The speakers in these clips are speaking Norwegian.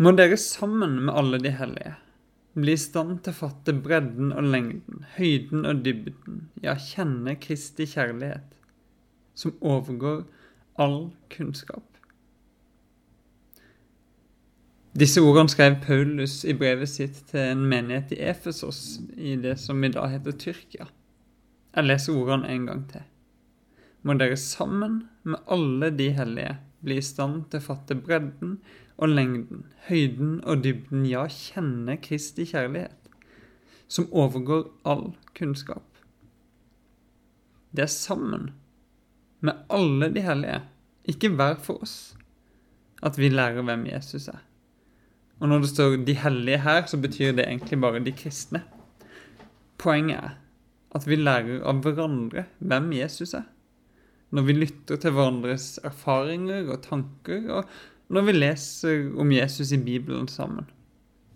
må dere sammen med alle de hellige bli i stand til å fatte bredden og lengden, høyden og dybden, ja, kjenne Kristi kjærlighet, som overgår all kunnskap. Disse ordene skrev Paulus i brevet sitt til en menighet i Efesos, i det som i dag heter Tyrkia. Jeg leser ordene en gang til. Må dere sammen med alle de hellige bli i stand til å fatte bredden og lengden, høyden og dybden, ja, kjenne Kristi kjærlighet, som overgår all kunnskap. Det er sammen med alle de hellige, ikke hver for oss, at vi lærer hvem Jesus er. Og når det står 'de hellige' her, så betyr det egentlig bare de kristne. Poenget er at vi lærer av hverandre hvem Jesus er når vi lytter til hverandres erfaringer og tanker, og når vi leser om Jesus i Bibelen sammen.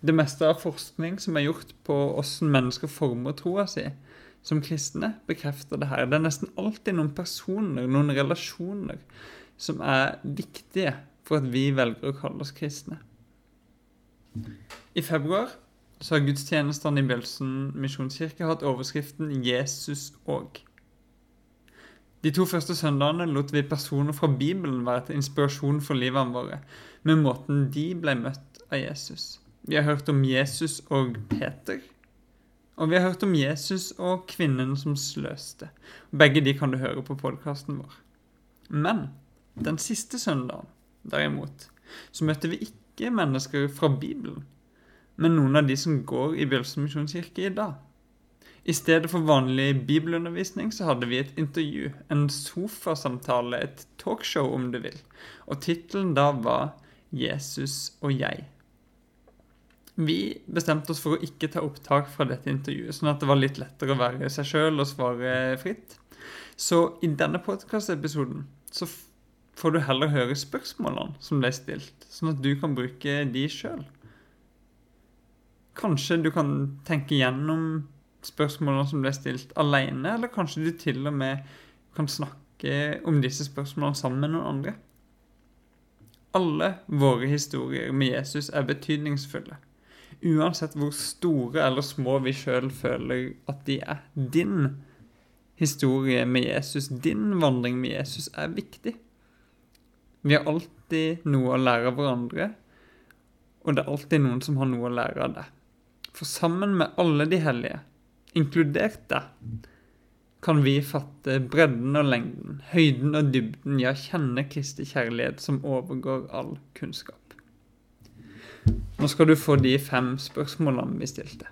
Det meste av forskning som er gjort på åssen mennesker former troa si som kristne, bekrefter det her. Det er nesten alltid noen personer, noen relasjoner, som er viktige for at vi velger å kalle oss kristne. I februar så har gudstjenestene i Bjølsen misjonskirke hatt overskriften 'Jesus og'. De to første søndagene lot vi personer fra Bibelen være til inspirasjon for livene våre, med måten de ble møtt av Jesus. Vi har hørt om Jesus og Peter. Og vi har hørt om Jesus og kvinnen som sløste. Begge de kan du høre på podkasten vår. Men den siste søndagen, derimot, så møtte vi ikke mennesker fra Bibelen, men noen av de som går i Bjølsen misjonskirke i dag. I stedet for vanlig bibelundervisning så hadde vi et intervju, en sofasamtale, et talkshow om du vil. Og tittelen da var 'Jesus og jeg'. Vi bestemte oss for å ikke ta opptak fra dette intervjuet, sånn at det var litt lettere å være seg sjøl og svare fritt. Så i denne podkastepisoden så får du heller høre spørsmålene som ble stilt, sånn at du kan bruke de sjøl. Kanskje du kan tenke gjennom spørsmålene som ble stilt alene, eller kanskje du til og med kan snakke om disse spørsmålene sammen med noen andre. Alle våre historier med Jesus er betydningsfulle. Uansett hvor store eller små vi sjøl føler at de er. Din historie med Jesus, din vandring med Jesus, er viktig. Vi har alltid noe å lære av hverandre, og det er alltid noen som har noe å lære av deg. For sammen med alle de hellige inkludert deg, kan vi fatte bredden og lengden, høyden og dybden, ja, kjenne Kristi kjærlighet som overgår all kunnskap. Nå skal du få de fem spørsmålene vi stilte.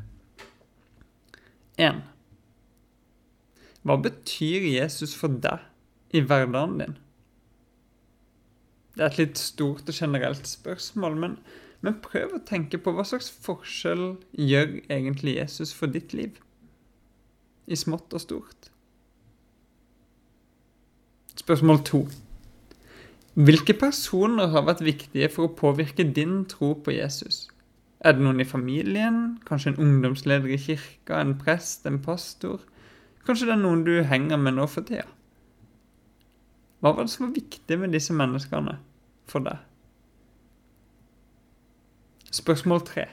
1. Hva betyr Jesus for deg i hverdagen din? Det er et litt stort og generelt spørsmål, men, men prøv å tenke på hva slags forskjell gjør egentlig Jesus for ditt liv? I smått og stort. Spørsmål to. Hvilke personer har vært viktige for å påvirke din tro på Jesus? Er det noen i familien? Kanskje en ungdomsleder i kirka? En prest? En pastor? Kanskje det er noen du henger med nå for tida? Hva var det som var viktig med disse menneskene for deg? Spørsmål tre.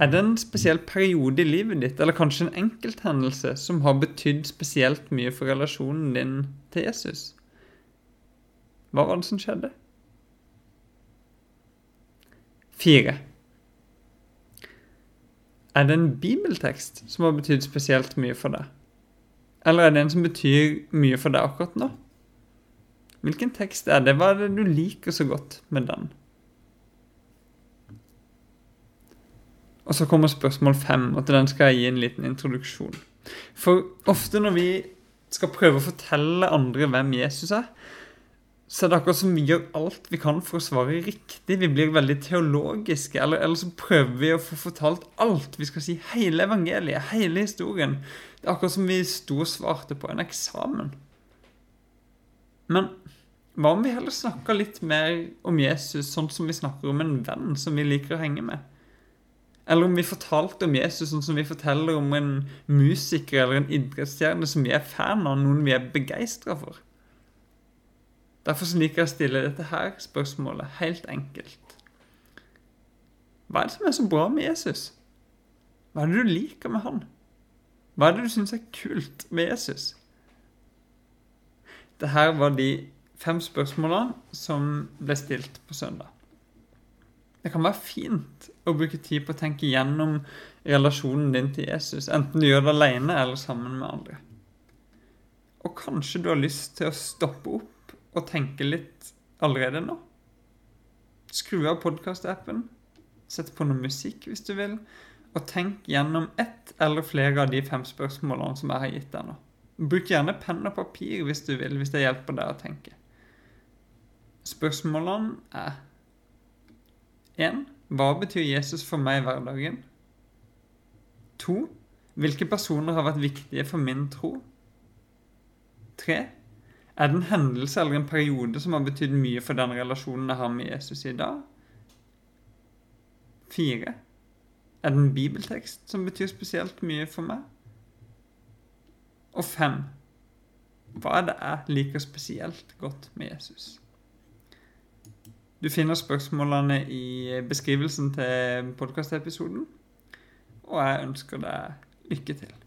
Er det en spesiell periode i livet ditt, eller kanskje en enkelthendelse, som har betydd spesielt mye for relasjonen din til Jesus? Hva var det som skjedde? Fire. Er det en bibeltekst som har betydd spesielt mye for deg? Eller er det en som betyr mye for deg akkurat nå? Hvilken tekst er det? Hva er det du liker så godt med den? Og så kommer spørsmål fem, og til den skal jeg gi en liten introduksjon. For ofte når vi skal prøve å fortelle andre hvem Jesus er, så er det akkurat som vi gjør alt vi kan for å svare riktig. Vi blir veldig teologiske. Eller, eller så prøver vi å få fortalt alt. Vi skal si hele evangeliet, hele historien. Det er akkurat som vi sto og svarte på en eksamen. Men hva om vi heller snakker litt mer om Jesus sånn som vi snakker om en venn som vi liker å henge med? Eller om vi fortalte om Jesus sånn som vi forteller om en musiker eller en idrettsstjerne som vi er fan av, noen vi er begeistra for. Derfor liker jeg å stille dette her spørsmålet helt enkelt. Hva er det som er så bra med Jesus? Hva er det du liker med han? Hva er det du syns er kult med Jesus? Det her var de fem spørsmålene som ble stilt på søndag. Det kan være fint å bruke tid på å tenke gjennom relasjonen din til Jesus, enten du gjør det alene eller sammen med andre. Og kanskje du har lyst til å stoppe opp og tenke litt allerede nå. Skru av podkast-appen, sett på noe musikk hvis du vil, og tenk gjennom ett eller flere av de fem spørsmålene som jeg har gitt deg nå. Bruk gjerne penn og papir hvis du vil, hvis det hjelper deg å tenke. Spørsmålene er 1. Hva betyr Jesus for meg i hverdagen? 2. Hvilke personer har vært viktige for min tro? 3. Er det en hendelse eller en periode som har betydd mye for den relasjonen jeg har med Jesus i dag? 4. Er det en bibeltekst som betyr spesielt mye for meg? Og 5. Hva er det jeg liker spesielt godt med Jesus? Du finner spørsmålene i beskrivelsen til podkastepisoden, og jeg ønsker deg lykke til.